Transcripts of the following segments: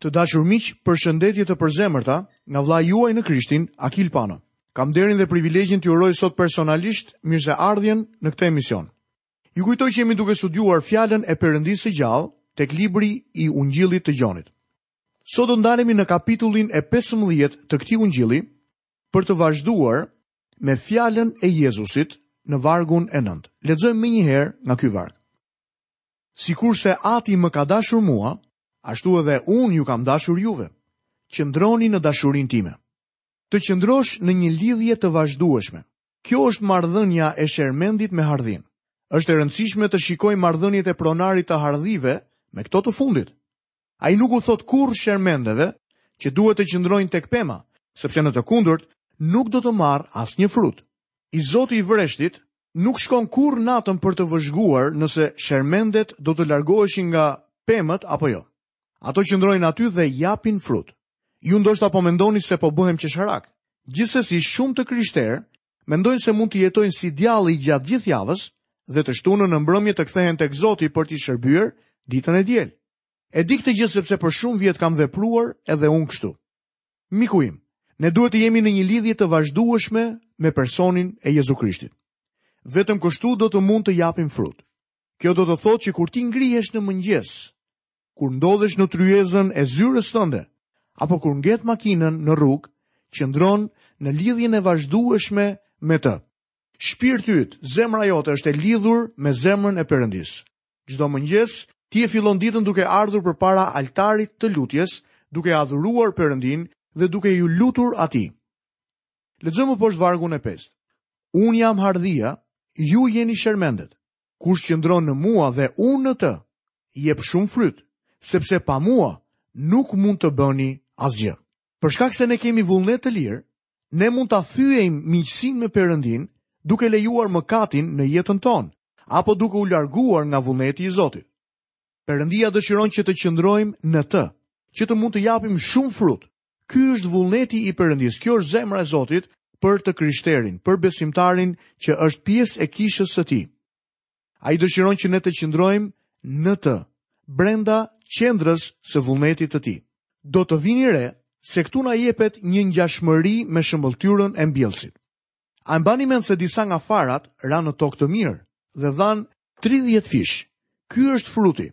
Të dashur miq, përshëndetje të përzemërta nga vëllai juaj në Krishtin, Akil Pano. Kam nderin dhe privilegjin t'ju uroj sot personalisht mirëseardhjen në këtë emision. Ju kujtoj që jemi duke studiuar fjalën e Perëndisë së gjallë tek libri i Ungjillit të Gjonit. Sot do të ndalemi në kapitullin e 15 të këtij Ungjilli për të vazhduar me fjalën e Jezusit në vargun e 9. Lexojmë menjëherë nga ky varg. Sikurse Ati më ka dashur mua, ashtu edhe unë ju kam dashur juve. Qëndroni në dashurinë time. Të qëndrosh në një lidhje të vazhdueshme. Kjo është marrëdhënia e shermendit me hardhinë. Është e rëndësishme të shikojmë marrëdhëniet e pronarit të hardhive me këto të fundit. Ai nuk u thotë kurrë shermendeve që duhet të qëndrojnë tek pema, sepse në të kundërt nuk do të marrë asnjë frut. I zoti i vreshtit nuk shkon kurrë natën për të vëzhguar nëse shermendet do të largoheshin nga pemët apo jo. Ato qëndrojnë aty dhe japin frut. Ju ndoshta po mendoni se po bëhem qesharak. Gjithsesi shumë të krishterë mendojnë se mund të jetojnë si djalli gjatë gjithë javës dhe të shtunën në mbrëmje të kthehen tek Zoti për t'i shërbyer ditën e diel. E di këtë gjë sepse për shumë vjet kam vepruar edhe unë kështu. Miku im, ne duhet të jemi në një lidhje të vazhdueshme me personin e Jezu Krishtit. Vetëm kështu do të mund të japim frut. Kjo do të thotë që kur ti ngrihesh në mëngjes, kur ndodhesh në tryezën e zyrës tënde, apo kur nget makinën në rrugë, qëndron në lidhjen e vazhdueshme me të. Shpirti yt, zemra jote është e lidhur me zemrën e Perëndisë. Çdo mëngjes ti e fillon ditën duke ardhur përpara altarit të lutjes, duke adhuruar Perëndinë dhe duke iu lutur atij. Lexojmë më poshtë vargun e 5. Unë jam hardhia, ju jeni shermendet. Kush qëndron në mua dhe unë në të, jep shumë fryt, sepse pa mua nuk mund të bëni asgjë. Për shkak se ne kemi vullnet të lirë, ne mund ta thyejmë miqësinë me Perëndinë duke lejuar mëkatin në jetën tonë apo duke u larguar nga vullneti i Zotit. Perëndia dëshiron që të qëndrojmë në të, që të mund të japim shumë frut Ky është vullneti i Perëndisë, kjo është zemra e Zotit për të krishterin, për besimtarin që është pjesë e kishës së tij. Ai dëshiron që ne të qëndrojmë në të, brenda qendrës së vullnetit të tij. Do të vini re se këtu na jepet një ngjashmëri me shëmbëlltyrën e mbjellësit. A e mbani mend se disa nga farat ranë në tokë të mirë dhe dhanë 30 fish. Ky është fruti.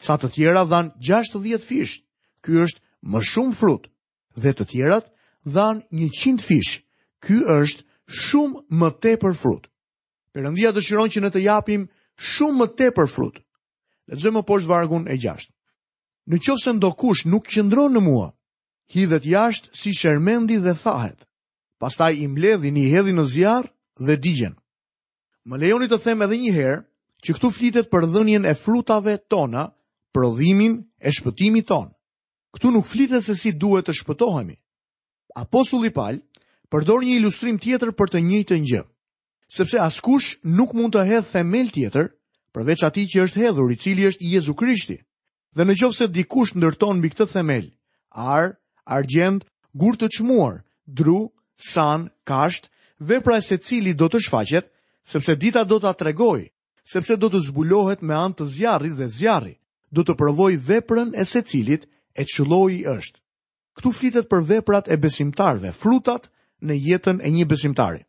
Ca të tjera dhanë 60 fish, ky është më shumë frut, dhe të tjerat dhanë 100 fish, ky është shumë më tepër frut. Perëndia dëshiron që ne të japim shumë më tepër frut. Lexojmë poshtë vargun e 6. Në qoftë se ndokush nuk qëndron në mua, hidhet jashtë si shermendi dhe thahet. Pastaj i mbledhin, i hedhin në zjarr dhe digjen. Më lejoni të them edhe një herë që këtu flitet për dhënien e frutave tona, prodhimin e shpëtimit tonë. Këtu nuk flitet se si duhet të shpëtohemi. Apostulli Pal përdor një ilustrim tjetër për të njëjtën gjë. Sepse askush nuk mund të hedhë themel tjetër përveç atij që është hedhur, i cili është Jezu Krishti. Dhe në qoftë se dikush ndërton mbi këtë themel, ar, argjend, gurë të çmuar, dru, sanë, kashtë, vepra e secilit do të shfaqet, sepse dita do ta tregojë, sepse do të zbulohet me anë të zjarrit dhe zjarri, do të provojë veprën e secilit e ç'lloji është. Këtu flitet për veprat e besimtarëve, frutat në jetën e një besimtari.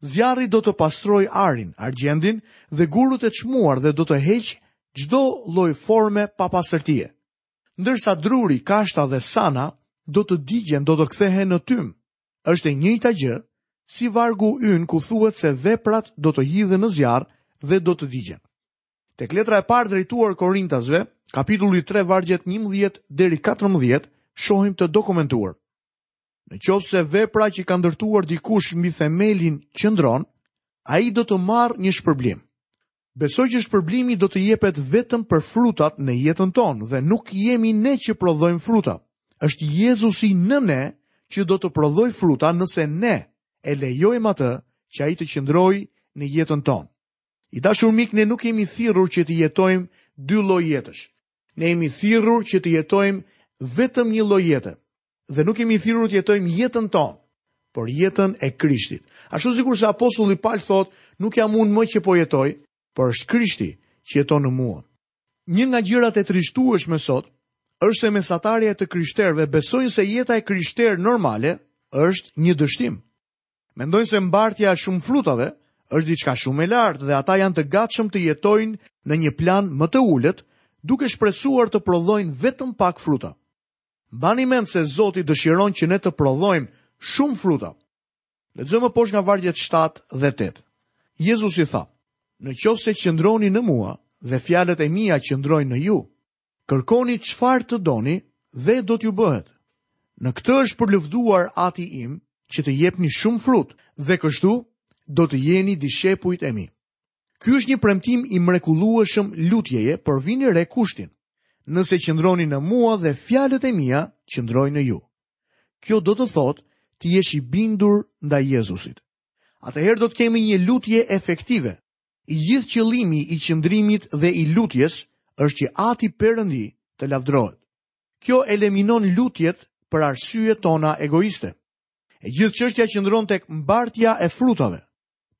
Zjarri do të pastrojë arin, argjendin dhe gurët e çmuar dhe do të heqë çdo lloj forme papastërtie. Ndërsa druri, kashta dhe sana do të digjen, do të kthehen në tym. Është e njëjta gjë si vargu ynë ku thuhet se veprat do të hidhen në zjarr dhe do të digjen. Tek letra e parë drejtuar Korintasve, kapitulli 3 vargjet 11 deri 14, shohim të dokumentuar. Në qoftë se vepra që ka ndërtuar dikush mbi themelin qëndron, ai do të marrë një shpërblim. Besoj që shpërblimi do të jepet vetëm për frutat në jetën tonë dhe nuk jemi ne që prodhojmë fruta. Është Jezusi në ne që do të prodhojë fruta nëse ne e lejojmë atë që ai të qëndrojë në jetën tonë. I dashur mik, ne nuk jemi thirrur që të jetojmë dy lloj jetësh. Ne jemi thirrur që të jetojmë vetëm një lloj jete. dhe nuk jemi thirrur të jetojmë jetën tonë, por jetën e Krishtit. Ashtu sikurse apostulli Pal thotë, nuk jam unë më që po jetoj, por është Krishti që jeton në mua. Një nga gjërat e trishtueshme sot është se mesatarja e të krishterëve besojnë se jeta e krishterë normale është një dështim. Mendojnë se mbartja e shumë frutave është diçka shumë e lartë dhe ata janë të gatshëm të jetojnë në një plan më të ulët, duke shpresuar të prodhojnë vetëm pak fruta. Mbani mend se Zoti dëshiron që ne të prodhojmë shumë fruta. Lexojmë më poshtë nga vargjet 7 dhe 8. Jezusi tha, Në qoftë se qëndroni në mua dhe fjalët e mia qëndrojnë në ju, kërkoni çfarë të doni dhe do t'ju bëhet. Në këtë është përlëvduar ati im që të jepni shumë frut dhe kështu do të jeni dishepujt e mi. Ky është një premtim i mrekullueshëm lutjeje por vini re kushtin. Nëse qëndroni në mua dhe fjalët e mia qëndrojnë në ju. Kjo do të thotë t'i jesh i bindur ndaj Jezusit. Atëherë do të kemi një lutje efektive. I gjithë qëllimi i qëndrimit dhe i lutjes është që Ati Perëndi të lavdrohet. Kjo eliminon lutjet për arsyet tona egoiste. E gjithë çështja qëndron tek mbartja e frutave.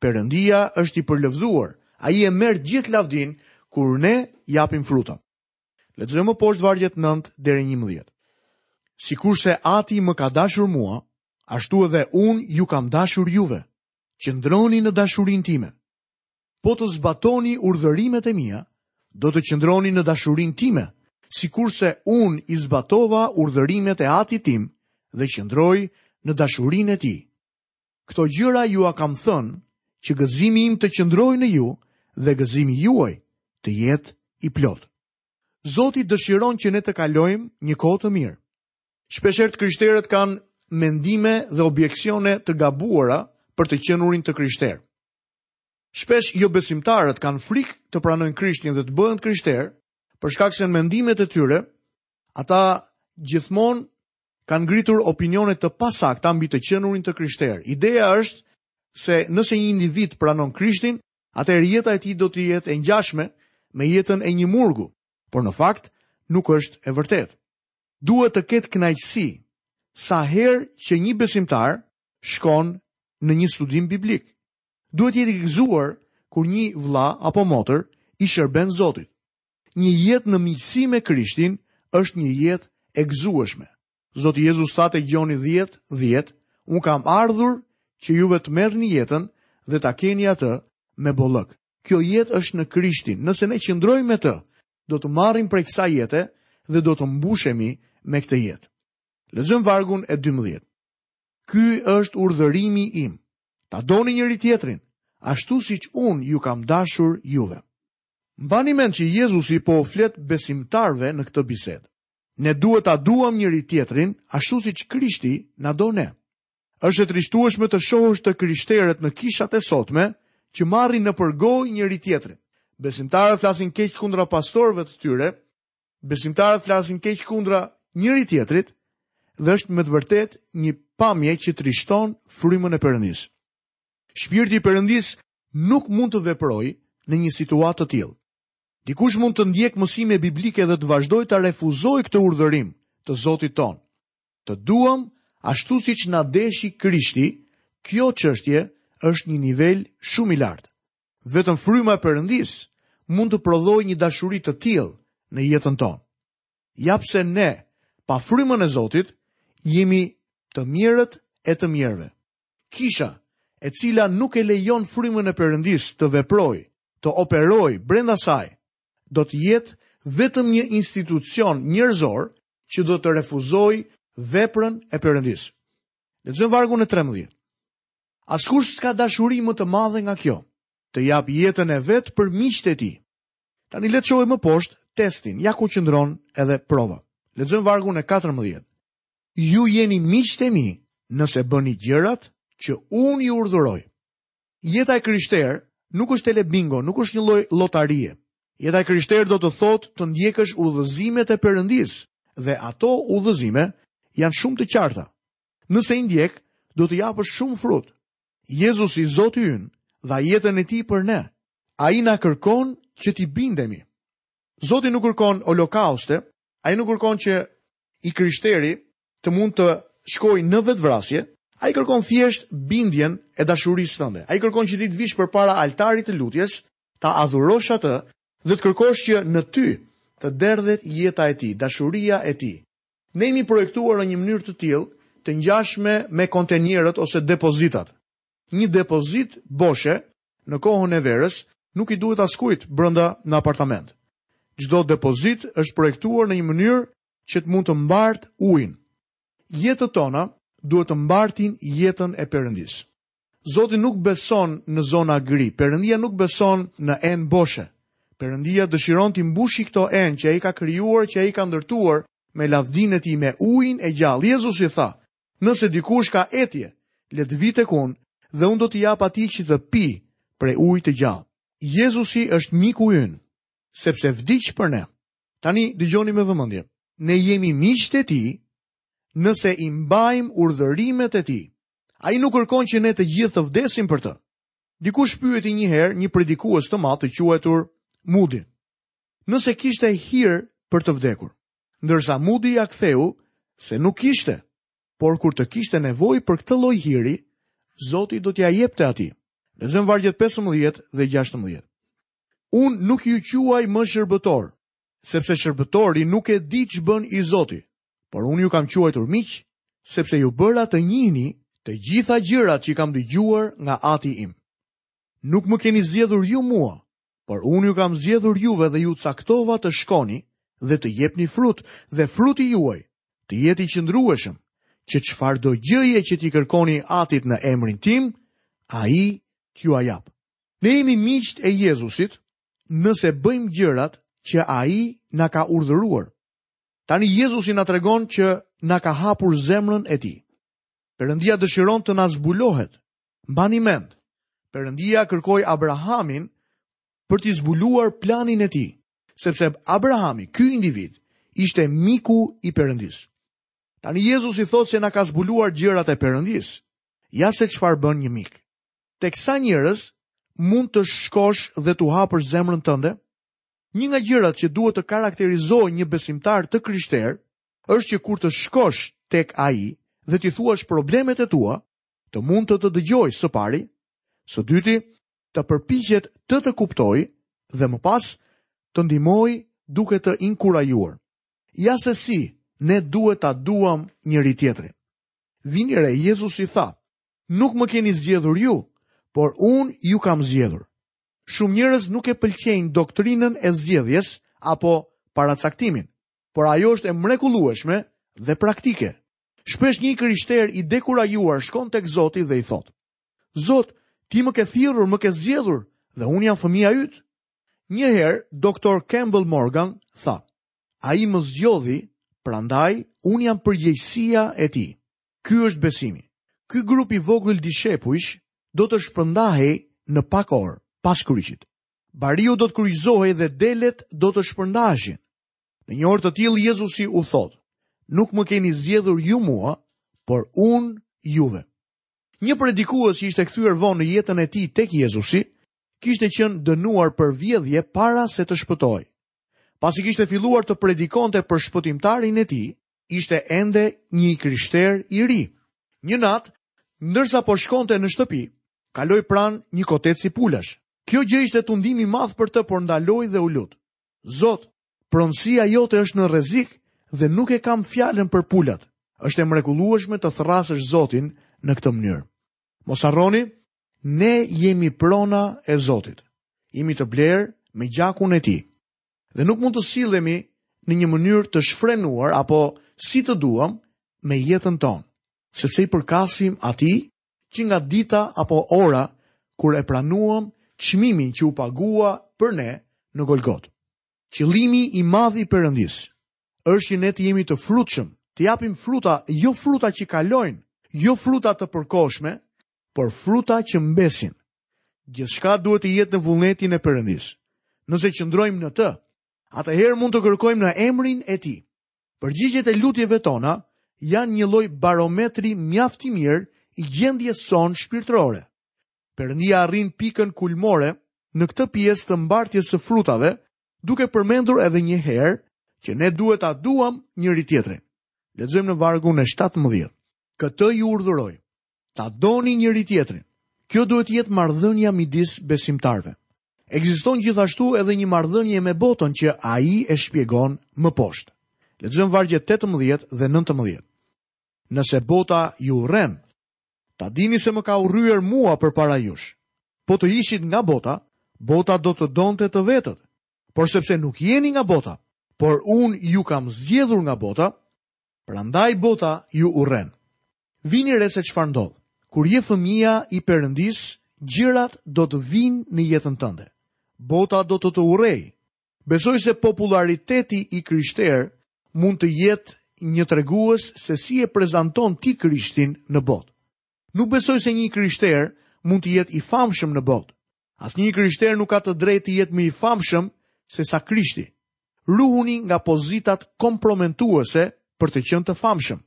Perëndia është i përlëvduar, ai e merr gjithë lavdinë kur ne japim fruta. Lexojmë më poshtë vargjet 9 deri 11. Sikurse Ati më ka dashur mua, ashtu edhe unë ju kam dashur juve. Qëndroni në dashurinë time. Po të zbatoni urdhërimet e mia, do të qëndroni në dashurinë time, sikurse unë i zbatova urdhërimet e Atit tim dhe qëndroj në dashurinë e tij. Këto gjëra jua kam thënë që gëzimi im të qëndrojë në ju dhe gëzimi juaj të jetë i plotë. Zoti dëshiron që ne të kalojmë një kohë të mirë. Shpeshherë të krishterët kanë mendime dhe objeksione të gabuara për të qenurin të krishterë. Shpesh jobesimtarët kanë frikë të pranojnë Krishtin dhe të bëhen krishterë, për shkak se në mendimet e tyre ata gjithmonë kanë ngritur opinione të pasakta mbi të qenurin të krishterë. Ideja është se nëse një individ pranon Krishtin, atëherë jeta e tij do të jetë e ngjashme me jetën e një murgu, por në fakt nuk është e vërtetë. Duhet të ketë kënaqësi sa herë që një besimtar shkon në një studim biblik. Duhet të jetë i gëzuar kur një vëlla apo motër i shërben Zotit. Një jetë në miqësi me Krishtin është një jetë e gëzueshme. Zoti Jezus tha te Gjoni 10, 10, Unë kam ardhur që juve të merrni jetën dhe ta keni atë me bollëk. Kjo jetë është në Krishtin. Nëse ne qëndrojmë me të, do të marrim prej kësaj jete dhe do të mbushemi me këtë jetë. Lexojmë vargun e 12. Ky është urdhërimi im. Ta doni njëri-tjetrin, ashtu siç unë ju kam dashur juve. Mbani mend që Jezusi po u flet besimtarëve në këtë bisedë. Ne duhet ta duam njëri-tjetrin ashtu siç Krishti na do ne. Është e trishtueshme të shohësh të krishterët në kishat e sotme që marrin nëpër gojë njëri-tjetrin. Besimtarët flasin keq kundra pastorëve të tyre, besimtarët flasin keq kundra njëri-tjetrit dhe është me të vërtetë një pamje që trishton frymën e Perëndisë. Shpirti i Perëndisë nuk mund të veprojë në një situatë të tillë. Dikush mund të ndjekë mësime biblike dhe të vazhdojë ta refuzojë këtë urdhërim të Zotit tonë. Të duam ashtu siç na deshi Krishti, kjo çështje është një nivel shumë i lartë. Vetëm fryma e Perëndisë mund të prodhojë një dashuri të tillë në jetën tonë. Ja pse ne, pa frymën e Zotit, jemi të mjerët e të mjerëve. Kisha, e cila nuk e lejon frymën e Perëndisë të veprojë, të operojë brenda saj, do të jetë vetëm një institucion njerëzor që do të refuzojë veprën e Perëndisë. Lexojmë vargun e 13. Askush s'ka dashuri më të madhe nga kjo, të japë jetën e vet për miqtë e tij. Tani le të shohim më poshtë testin. Ja ku qëndron edhe prova. Lexojmë vargun e 14. Ju jeni miqtë e mi nëse bëni gjërat që unë ju urdhëroj. Jeta e krishterë nuk është telebingo, nuk është një lloj llotarie. Jeta e krishterë do të thotë të ndjekësh udhëzimet e Perëndisë dhe ato udhëzime janë shumë të qarta. Nëse i ndjek, do të japësh shumë frut. Jezusi Zoti ynë dha jetën e tij për ne. Ai na kërkon që t'i bindemi. Zoti nuk kërkon holokauste, ai nuk kërkon që i krishteri të mund të shkojë në vetëvrasje, ai kërkon thjesht bindjen e dashurisë tënde. Ai kërkon që ti të vish përpara altarit të lutjes, ta adhurosh atë dhe të kërkosh që në ty të derdhet jeta e tij, dashuria e tij. Ne jemi projektuar në një mënyrë të tillë, të ngjashme me kontenierët ose depozitat. Një depozitë boshe në kohën e verës nuk i duhet askujt brenda në apartament. Çdo depozitë është projektuar në një mënyrë që të mund të mbartë ujin. Jetët tona duhet të mbartin jetën e Perëndisë. Zoti nuk beson në zona gri, Perëndia nuk beson në enë boshe. Perëndia dëshiron t'i mbushi këto enë që ai ka krijuar, që ai ka ndërtuar me lavdinë e tij, me ujin e gjallë. Jezusi tha, Nëse dikush ka etje, le të vijë tek unë dhe unë do t'i jap atij që të pi prej ujit të gjallë. Jezusi është miku ynë, sepse vdiq për ne. Tani dëgjoni me vëmendje. Ne jemi miqtë e tij nëse i mbajmë urdhërimet e tij. Ai nuk kërkon që ne të gjithë të vdesim për të. Dikush pyeti një herë një predikues të madh të quajtur Mudi, nëse kishte hir për të vdekur. Ndërsa Mudi ia ktheu se nuk kishte, por kur të kishte nevojë për këtë lloj hiri, Zoti do t'ia jepte atij. Lexojmë vargjet 15 dhe 16. Unë nuk ju quaj më shërbëtorë, sepse shërbëtori nuk e di ç'bën i zoti, por unë ju kam quajtur miq, sepse ju bëra të njihni të gjitha gjërat që kam dëgjuar nga Ati im. Nuk më keni zgjedhur ju mua, por unë ju kam zgjedhur juve dhe ju caktova të shkoni dhe të jepni frut dhe fruti juaj të jetë i qëndrueshëm, që çfarëdo gjëje që t'i kërkoni atit në emrin tim, ai t'jua japë. Ne jemi miqtë e Jezusit nëse bëjmë gjërat që ai na ka urdhëruar. Tani Jezusi na tregon që na ka hapur zemrën e tij. Perëndia dëshiron të na zbulohet Mbani mend, Perëndia kërkoi Abrahamin për t'i zbuluar planin e tij, sepse Abrahami, ky individ, ishte miku i Perëndisë. Tani Jezusi thotë se na ka zbuluar gjërat e Perëndisë. Ja se çfarë bën një mik. Tek sa njerëz mund të shkosh dhe t'u hapësh zemrën tënde? Një nga gjërat që duhet të karakterizojë një besimtar të krishterë është që kur të shkosh tek ai dhe t'i thuash problemet e tua, të mund të të dëgjojë së pari, së dyti, të përpiqet të të kuptojë dhe më pas të ndihmojë duke të inkurajuar. Ja se si ne duhet ta duam njëri-tjetrin. Vini re, Jezusi tha, nuk më keni zgjedhur ju, por unë ju kam zgjedhur. Shumë njerëz nuk e pëlqejnë doktrinën e zgjedhjes apo paracaktimin, por ajo është e mrekullueshme dhe praktike. Shpesh një i krishterë i dekurajuar shkon tek Zoti dhe i thotë: Zot, ti më ke thirrur, më ke zgjedhur dhe unë jam fëmija yt. Një herë Doktor Campbell Morgan tha: Ai më zgjodhi, prandaj unë jam përgjegjësia e tij. Ky është besimi. Ky grup i vogël dishepujsh do të shpërndahej në pak orë pas kryqit. Bariu do të kryqëzohej dhe delet do të shpërndaheshin. Në një orë të tillë Jezusi u thotë, "Nuk më keni zgjedhur ju mua, por unë juve." Një predikues që ishte kthyer vonë në jetën e tij tek Jezusi, kishte qenë dënuar për vjedhje para se të shpëtojë. Pasi kishte filluar të predikonte për shpëtimtarin e tij, ishte ende një i krishterë i ri. Një natë, ndërsa po shkonte në shtëpi, kaloi pranë një koteci pulash. Kjo gjë ishte tundim i madh për të, por ndaloi dhe u lut. Zot, pronësia jote është në rrezik dhe nuk e kam fjalën për pulat. Është e mrekullueshme të thërrasësh Zotin në këtë mënyrë. Mos harroni, ne jemi prona e Zotit. Jemi të blerë me gjakun e tij. Dhe nuk mund të sillemi në një mënyrë të shfrenuar apo si të duam me jetën tonë, sepse i përkasim atij Që nga dita apo ora kur e pranuam çmimin që u pagua për ne në Golgotë. Qëllimi i madh i Perëndisë është që ne të jemi të frutshëm, të japim fruta, jo fruta që kalojnë, jo fruta të përkohshme, por fruta që mbesin. Gjithçka duhet të jetë në vullnetin e Perëndisë. Nëse qëndrojmë në të, atëherë mund të kërkojmë në emrin e Tij. Përgjigjet e lutjeve tona janë një lloj barometri mjaft i mirë i gjendjes sonë shpirtërore. Perëndia arrin pikën kulmore në këtë pjesë të mbartjes së frutave, duke përmendur edhe një herë që ne duhet ta duam njëri-tjetrin. Lexojmë në vargun e 17. Këtë ju urdhëroj, Ta doni njëri-tjetrin. Kjo duhet të jetë marrëdhënia midis besimtarëve. Ekziston gjithashtu edhe një marrëdhënie me botën që ai e shpjegon më poshtë. Lexojmë vargjet tetëmbëdhjetë dhe nëntëmbëdhjetë. Nëse bota ju urren, ta dini se më ka urryer mua përpara jush. Po të ishit nga bota, bota do të donte të vetët. Por sepse nuk jeni nga bota, por unë ju kam zgjedhur nga bota, Prandaj bota ju urren. Vini re se çfarë ndodh. Kur je fëmija i Perëndisë, gjërat do të vijnë në jetën tënde. Bota do të të urrejë. Besoj se popullariteti i krishterë mund të jetë një tregues se si e prezanton ti Krishtin në botë. Nuk besoj se një i krishterë mund të jetë i famshëm në botë. Asnjë i krishterë nuk ka të drejtë të jetë më i famshëm sesa Krishti. Ruhuni nga pozitat komprometuese për të qenë të famshëm.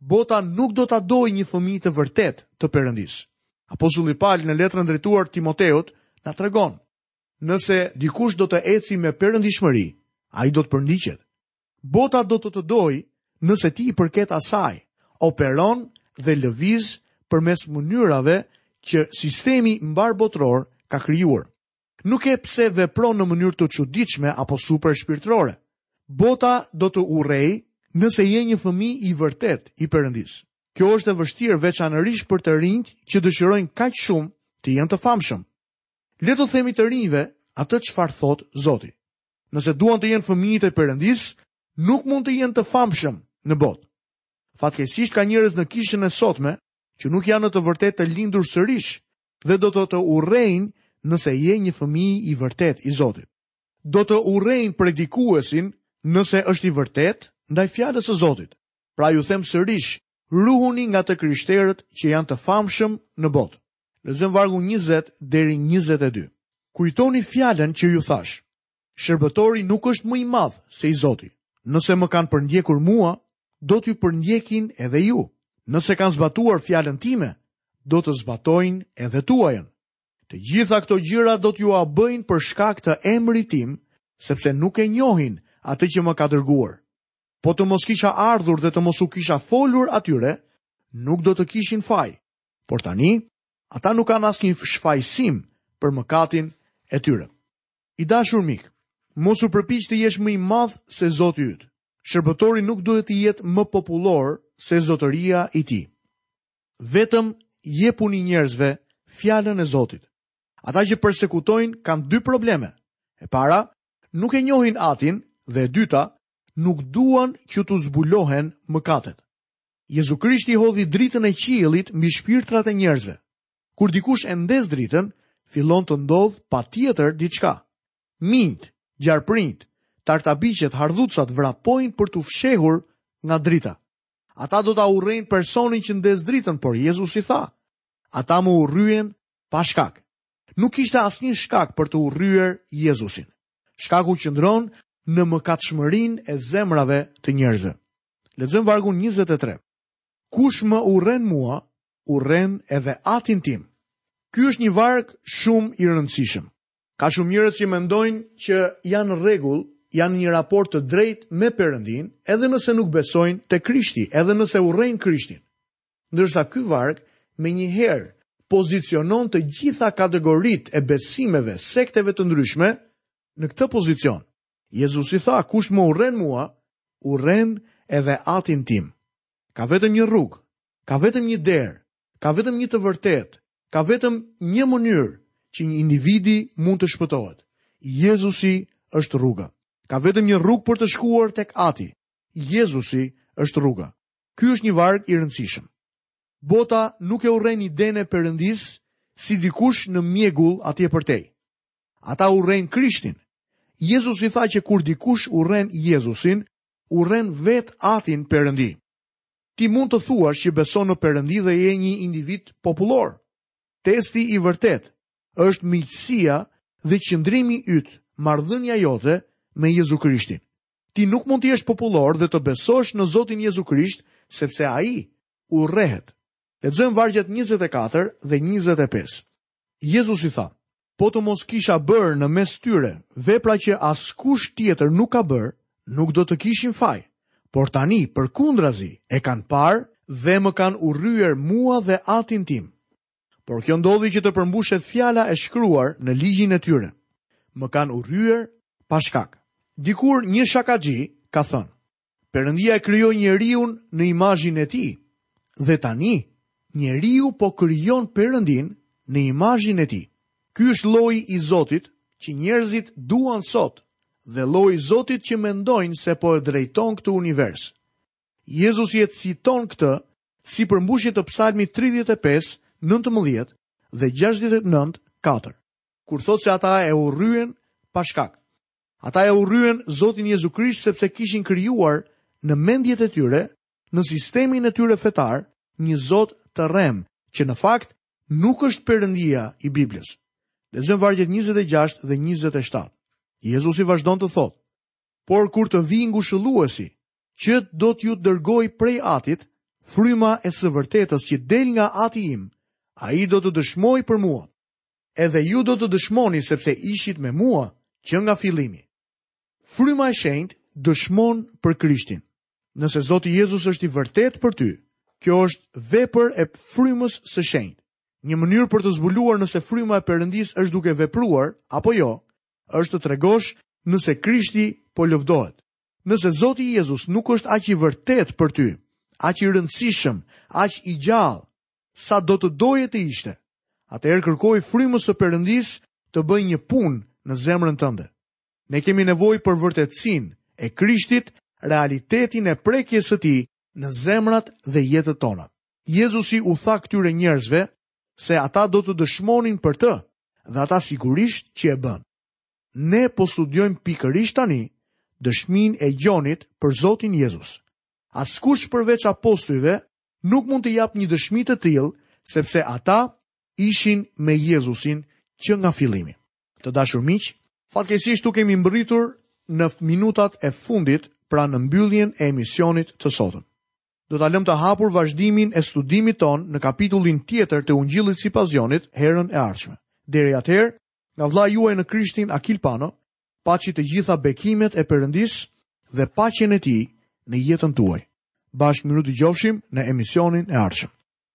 Bota nuk do ta dojë një fëmijë të vërtetë të Perëndisë. Apostulli Paul në letrën drejtuar Timoteut na tregon: Nëse dikush do të ecë me perëndishmëri, ai do të përndiqet. Bota do të të dojë nëse ti i përket asaj, operon dhe lëviz përmes mënyrave që sistemi mbarëbotëror ka krijuar. Nuk e pse vepron në mënyrë të çuditshme apo supershpirtërore. Bota do të të urrejë nëse je një fëmijë i vërtetë i Perëndisë. Kjo është e vështirë veçanërisht për të rinjtë që dëshirojnë kaq shumë të jenë të famshëm. Le t'u themi të rinjve atë çfarë thotë Zoti. nëse duan të jenë fëmijët e Perëndisë, nuk mund të jenë të famshëm në botë. Fatkeqësisht ka njerëz në kishën e sotme që nuk janë në të vërtetë të lindur sërish dhe do të të urrejnë nëse je një fëmijë i vërtetë i Zotit. Do të urrejnë predikuesin nëse është i vërtetë ndaj fjalës së Zotit. Pra ju them sërish, ruhuni nga të krishterët që janë të famshëm në botë. Lexojmë vargu njëzet deri njëzet e dy. Kujtoni fjalën që ju thashë. Shërbëtori nuk është më i madh se i zoti. Nëse më kanë përndjekur mua, do t'ju përndjekin edhe ju. Nëse kanë zbatuar fjalën time, do të zbatojnë edhe tuajën. Të gjitha këto gjëra do t'jua bëjnë për shkak të emrit tim, sepse nuk e njohin atë që më ka dërguar. Po të mos kisha ardhur dhe të mos u kisha folur atyre, nuk do të kishin faj. Por tani, ata nuk kanë asnjë shfajësim për mëkatin e tyre. I dashur mik, mos u përpiq të jesh më i madh se Zoti yt. Shërbëtori nuk duhet të jetë më popullor se zotëria i tij. Vetëm jepuani njerëzve fjalën e Zotit. Ata që persekutojnë kanë dy probleme. E para, nuk e njohin Atin dhe e dyta, nuk duan që t'u zbulohen mëkatet. Jezu Krishti hodhi dritën e qiellit mbi shpirtrat e njerëzve. Kur dikush e ndez dritën, fillon të ndodhë patjetër diçka. Minjtë, gjarprinjtë, tartabiqet, hardhucat vrapojnë për t'u fshehur nga drita. Ata do ta urrejnë personin që ndez dritën, por Jezusi tha, ata më urryen pa shkak. Nuk kishte asnjë shkak për të urryer Jezusin. Shkaku qëndron në mëkatshmërinë e zemrave të njerëzve. Lexojmë vargun 23. Kush më urren mua, urren edhe atin tim. Ky është një varg shumë i rëndësishëm. Ka shumë njerëz që mendojnë që janë në rregull, janë në një raport të drejtë me Perëndinë, edhe nëse nuk besojnë te Krishti, edhe nëse urrejnë Krishtin. ndërsa ky varg menjëherë pozicionon të gjitha kategoritë e besimeve, sekteve të ndryshme në këtë pozicion. Jezusi tha, kush më urren mua, urren edhe atin tim. Ka vetëm një rrugë, ka vetëm një derë, ka vetëm një të vërtetë, ka vetëm një mënyrë që një individi mund të shpëtohet. Jezusi është rruga. Ka vetëm një rrugë për të shkuar tek Ati. Jezusi është rruga. Ky është një varg i rëndësishëm. Bota nuk e urren idenë e Perëndisë si dikush në mjegull atje përtej. Ata urrejnë Krishtin. Jezusi tha që kur dikush urren Jezusin, urren vetë Atin Perëndi. Ti mund të thuash që beson në Perëndi dhe je një individ popullor. Testi i vërtetë është miqësia dhe qëndrimi yt, marrëdhënia jote me Jezu Krishtin. Ti nuk mund të jesh popullor dhe të besosh në Zotin Jezu Krisht, sepse ai urrehet. Lexojmë vargjet 24 dhe 25. Jezusi tha, po të mos kisha bërë në mes tyre, vepra që askush tjetër nuk ka bërë, nuk do të kishin faj. Por tani, përkundrazi, e kanë parë dhe më kanë urryer mua dhe Atin tim. Por kjo ndodhi që të përmbushet fjala e shkruar në ligjin e tyre. Më kanë urryer pa shkak. Dikur një shakaxhi ka thënë: Perëndia e krijoi njeriun në imazhin e tij. Dhe tani njeriu po krijon Perëndinë në imazhin e tij. Ky është lloji i Zotit që njerëzit duan sot dhe lloji i Zotit që mendojnë se po e drejton këtë univers. Jezusi e citon këtë Si përmbushje të Psalmit tridhjetë e pesë, nëntëmbëdhjetë dhe gjashtëdhjetë e nëntë, katër. Kur thotë se ata e urryen pa shkak. Ata e urryen Zotin Jezu Krisht sepse kishin krijuar në mendjet e tyre, në sistemin e tyre fetar, një Zot të rremë, që në fakt nuk është Perëndia i Biblës. Lexojmë vargjet njëzet e gjashtë dhe njëzet e shtatë. Jezusi vazhdon të thotë, Por kur të vijë ngushëlluesi, që do t'ju dërgoj prej Atit, Fryma e së Vërtetës që del nga Ati im, ai do të dëshmojë për mua. Edhe ju do të dëshmoni sepse ishit me mua që nga fillimi. Fryma e Shenjtë dëshmon për Krishtin. Nëse Zoti Jezus është i vërtetë për ty, kjo është vepër e Frymës së Shenjtë. Një mënyrë për të zbuluar nëse Fryma e Perëndisë është duke vepruar apo jo, është të tregosh nëse Krishti po lëvdohet. Nëse Zoti Jezus nuk është aq i vërtetë për ty, aq i rëndësishëm, aq i gjallë, sa do të doje të ishte, atëherë kërkoji frymës së Perëndisë të bëjë një punë në zemrën tënde. Ne kemi nevojë për vërtetësinë e Krishtit, realitetin e prekjes së tij në zemrat dhe jetët tona. Jezusi u tha këtyre njerëzve se ata do të dëshmonin për të dhe ata sigurisht që e bënë. Ne po studiojmë pikërisht tani dëshminë e Gjonit për Zotin Jezus. Askush përveç apostujve nuk mund të japë një dëshmi të tillë sepse ata ishin me Jezusin që nga fillimi. Të dashur miq, fatkeqësisht kemi mbërritur në minutat e fundit pra në mbylljen e emisionit të sotëm. Do ta lëmë të hapur vazhdimin e studimit tonë në kapitullin tjetër të Ungjillit sipas Gjonit herën e ardhshme. Deri atëherë, nga vëllai juaj në Krishtin Akil Pano, paçi të gjitha bekimet e Perëndisë dhe paqen e tij në jetën tuaj. Bashkë mirudëgjofshim në emisionin e ardhshëm.